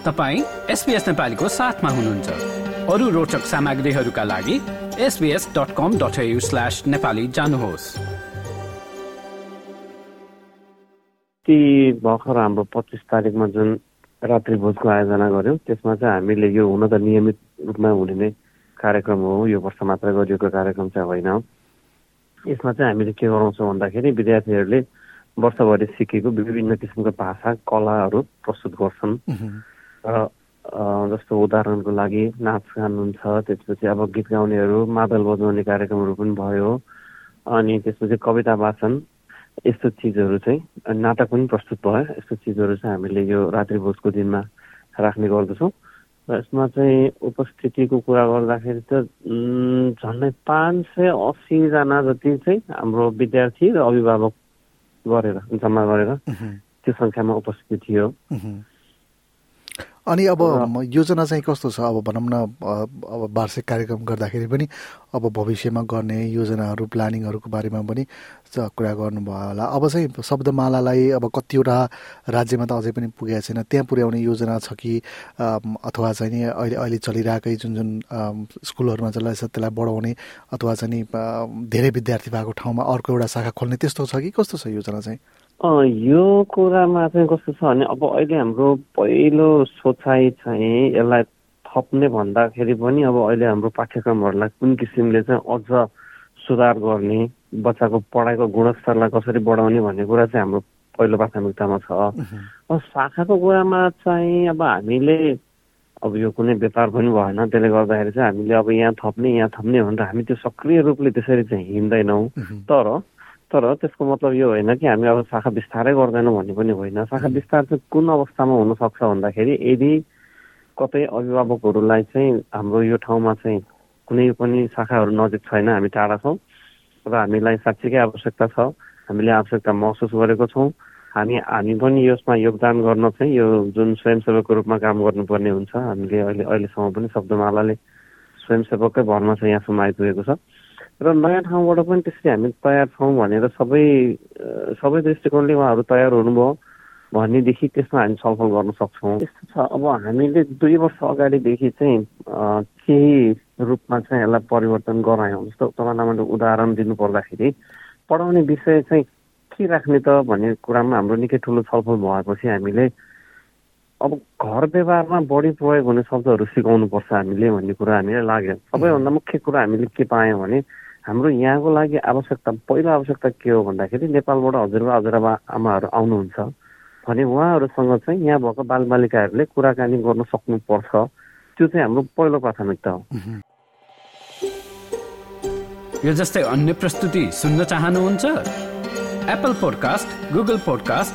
तपाईँ एसपिएस नेपालीको साथमा हुनुहुन्छ। अरू रोचक सामग्रीहरूका लागि SBS dot com dot slash Nepali जानुहोस्। ती भर्खर हाम्रो पच्चिस तारिकमा जुन रात्रि भोजको आयोजना गर्यौँ त्यसमा चाहिँ हामीले यो हुन त नियमित रूपमा हुने नै कार्यक्रम हो यो वर्ष मात्र गरिएको कार्यक्रम चाहिँ होइन। यसमा चाहिँ हामीले के गराउँछौँ भन्दाखेरि विद्यार्थीहरूले वर्षभरि सिकेको विभिन्न किसिमको भाषा कलाहरू प्रस्तुत गर्छन्। जस्तो उदाहरणको लागि नाच गान हुन्छ त्यसपछि अब गीत गाउनेहरू मादल बजाउने कार्यक्रमहरू पनि भयो। अनि त्यसपछि कविता वाचन यस्तो चिजहरू चाहिँ नाटक पनि प्रस्तुत भयो। यस्तो चिजहरू चाहिँ हामीले यो रात्रि भोजको दिनमा राख्ने गर्दछौँ। र यसमा चाहिँ उपस्थितिको कुरा गर्दाखेरि त झन्डै पाँच सय असीजना जति चाहिँ हाम्रो विद्यार्थी र अभिभावक गरेर जम्मा गरेर त्यो सङ्ख्यामा उपस्थिति थियो। अनि अब योजना चाहिँ कस्तो छ? अब भनौँ न अब वार्षिक कार्यक्रम गर्दाखेरि पनि अब भविष्यमा गर्ने योजनाहरू प्लानिङहरूको बारेमा पनि कुरा गर्नुभयो होला। अब चाहिँ शब्दमालालाई अब कतिवटा राज्यमा त अझै पनि पुगेको छैन। त्यहाँ पुर्याउने योजना छ कि अथवा चाहिँ नि अहिले अहिले चलिरहेकै जुन जुन स्कुलहरूमा चलिरहेछ त्यसलाई बढाउने अथवा चाहिँ नि धेरै विद्यार्थी भएको ठाउँमा अर्को एउटा शाखा खोल्ने त्यस्तो छ कि? कस्तो छ योजना चाहिँ? यो कुरामा चाहिँ कस्तो छ भने अब अहिले हाम्रो पहिलो सोचाइ चाहिँ यसलाई थप्ने भन्दाखेरि पनि अब अहिले हाम्रो पाठ्यक्रमहरूलाई कुन किसिमले चाहिँ अझ सुधार गर्ने बच्चाको पढाइको गुणस्तरलाई कसरी बढाउने भन्ने कुरा चाहिँ हाम्रो पहिलो प्राथमिकतामा छ अब शाखाको कुरामा चाहिँ अब हामीले अब यो कुनै व्यापार पनि भएन त्यसले गर्दाखेरि चाहिँ हामीले अब यहाँ थप्ने यहाँ थप्ने भनेर हामी त्यो सक्रिय रूपले त्यसरी चाहिँ हिँड्दैनौँ तर तर त्यसको मतलब यो होइन कि हामी अब शाखा विस्तारै गर्दैनौँ भन्ने पनि होइन। शाखा विस्तार चाहिँ कुन अवस्थामा हुनसक्छ भन्दाखेरि यदि कतै अभिभावकहरूलाई चाहिँ हाम्रो यो ठाउँमा चाहिँ कुनै पनि शाखाहरू नजिक छैन हामी टाढा छौँ र हामीलाई साँच्चीकै आवश्यकता छ हामीले आवश्यकता महसुस गरेको छौँ। हामी हामी पनि यसमा योगदान गर्न चाहिँ यो जुन स्वयंसेवकको रूपमा काम गर्नुपर्ने हुन्छ हामीले अहिले अहिलेसम्म पनि शब्दमालाले स्वयंसेवककै भरमा चाहिँ यहाँसम्म आइपुगेको छ। र नयाँ ठाउँबाट पनि त्यसरी हामी तयार छौँ भनेर सबै सबै दृष्टिकोणले उहाँहरू तयार हुनुभयो भनेदेखि त्यसमा हामी छलफल गर्न सक्छौँ। त्यस्तो छ अब हामीले दुई वर्ष अगाडिदेखि चाहिँ केही रूपमा चाहिँ यसलाई परिवर्तन गरायौँ। जस्तो तपाईँलाई मैले उदाहरण दिनु पर्दाखेरि पढाउने विषय चाहिँ के राख्ने त भन्ने कुरामा हाम्रो निकै ठुलो छलफल भएपछि हामीले अब घर व्यवहारमा बढी प्रयोग हुने शब्दहरू सिकाउनुपर्छ हामीले भन्ने कुरा हामीलाई लाग्यो। सबैभन्दा मुख्य कुरा हामीले के पायौँ भने हाम्रो यहाँको लागि आवश्यकता पहिलो आवश्यकता के हो भन्दाखेरि नेपालबाट हजुरबा हजुरबा आमाहरू आउनुहुन्छ भने उहाँहरूसँग चाहिँ यहाँ भएको बालबालिकाहरूले कुराकानी गर्न सक्नुपर्छ। त्यो चाहिँ हाम्रो पहिलो प्राथमिकता हो। यो जस्तै अन्य प्रस्तुति सुन्न चाहनुहुन्छ? Apple podcast Google podcast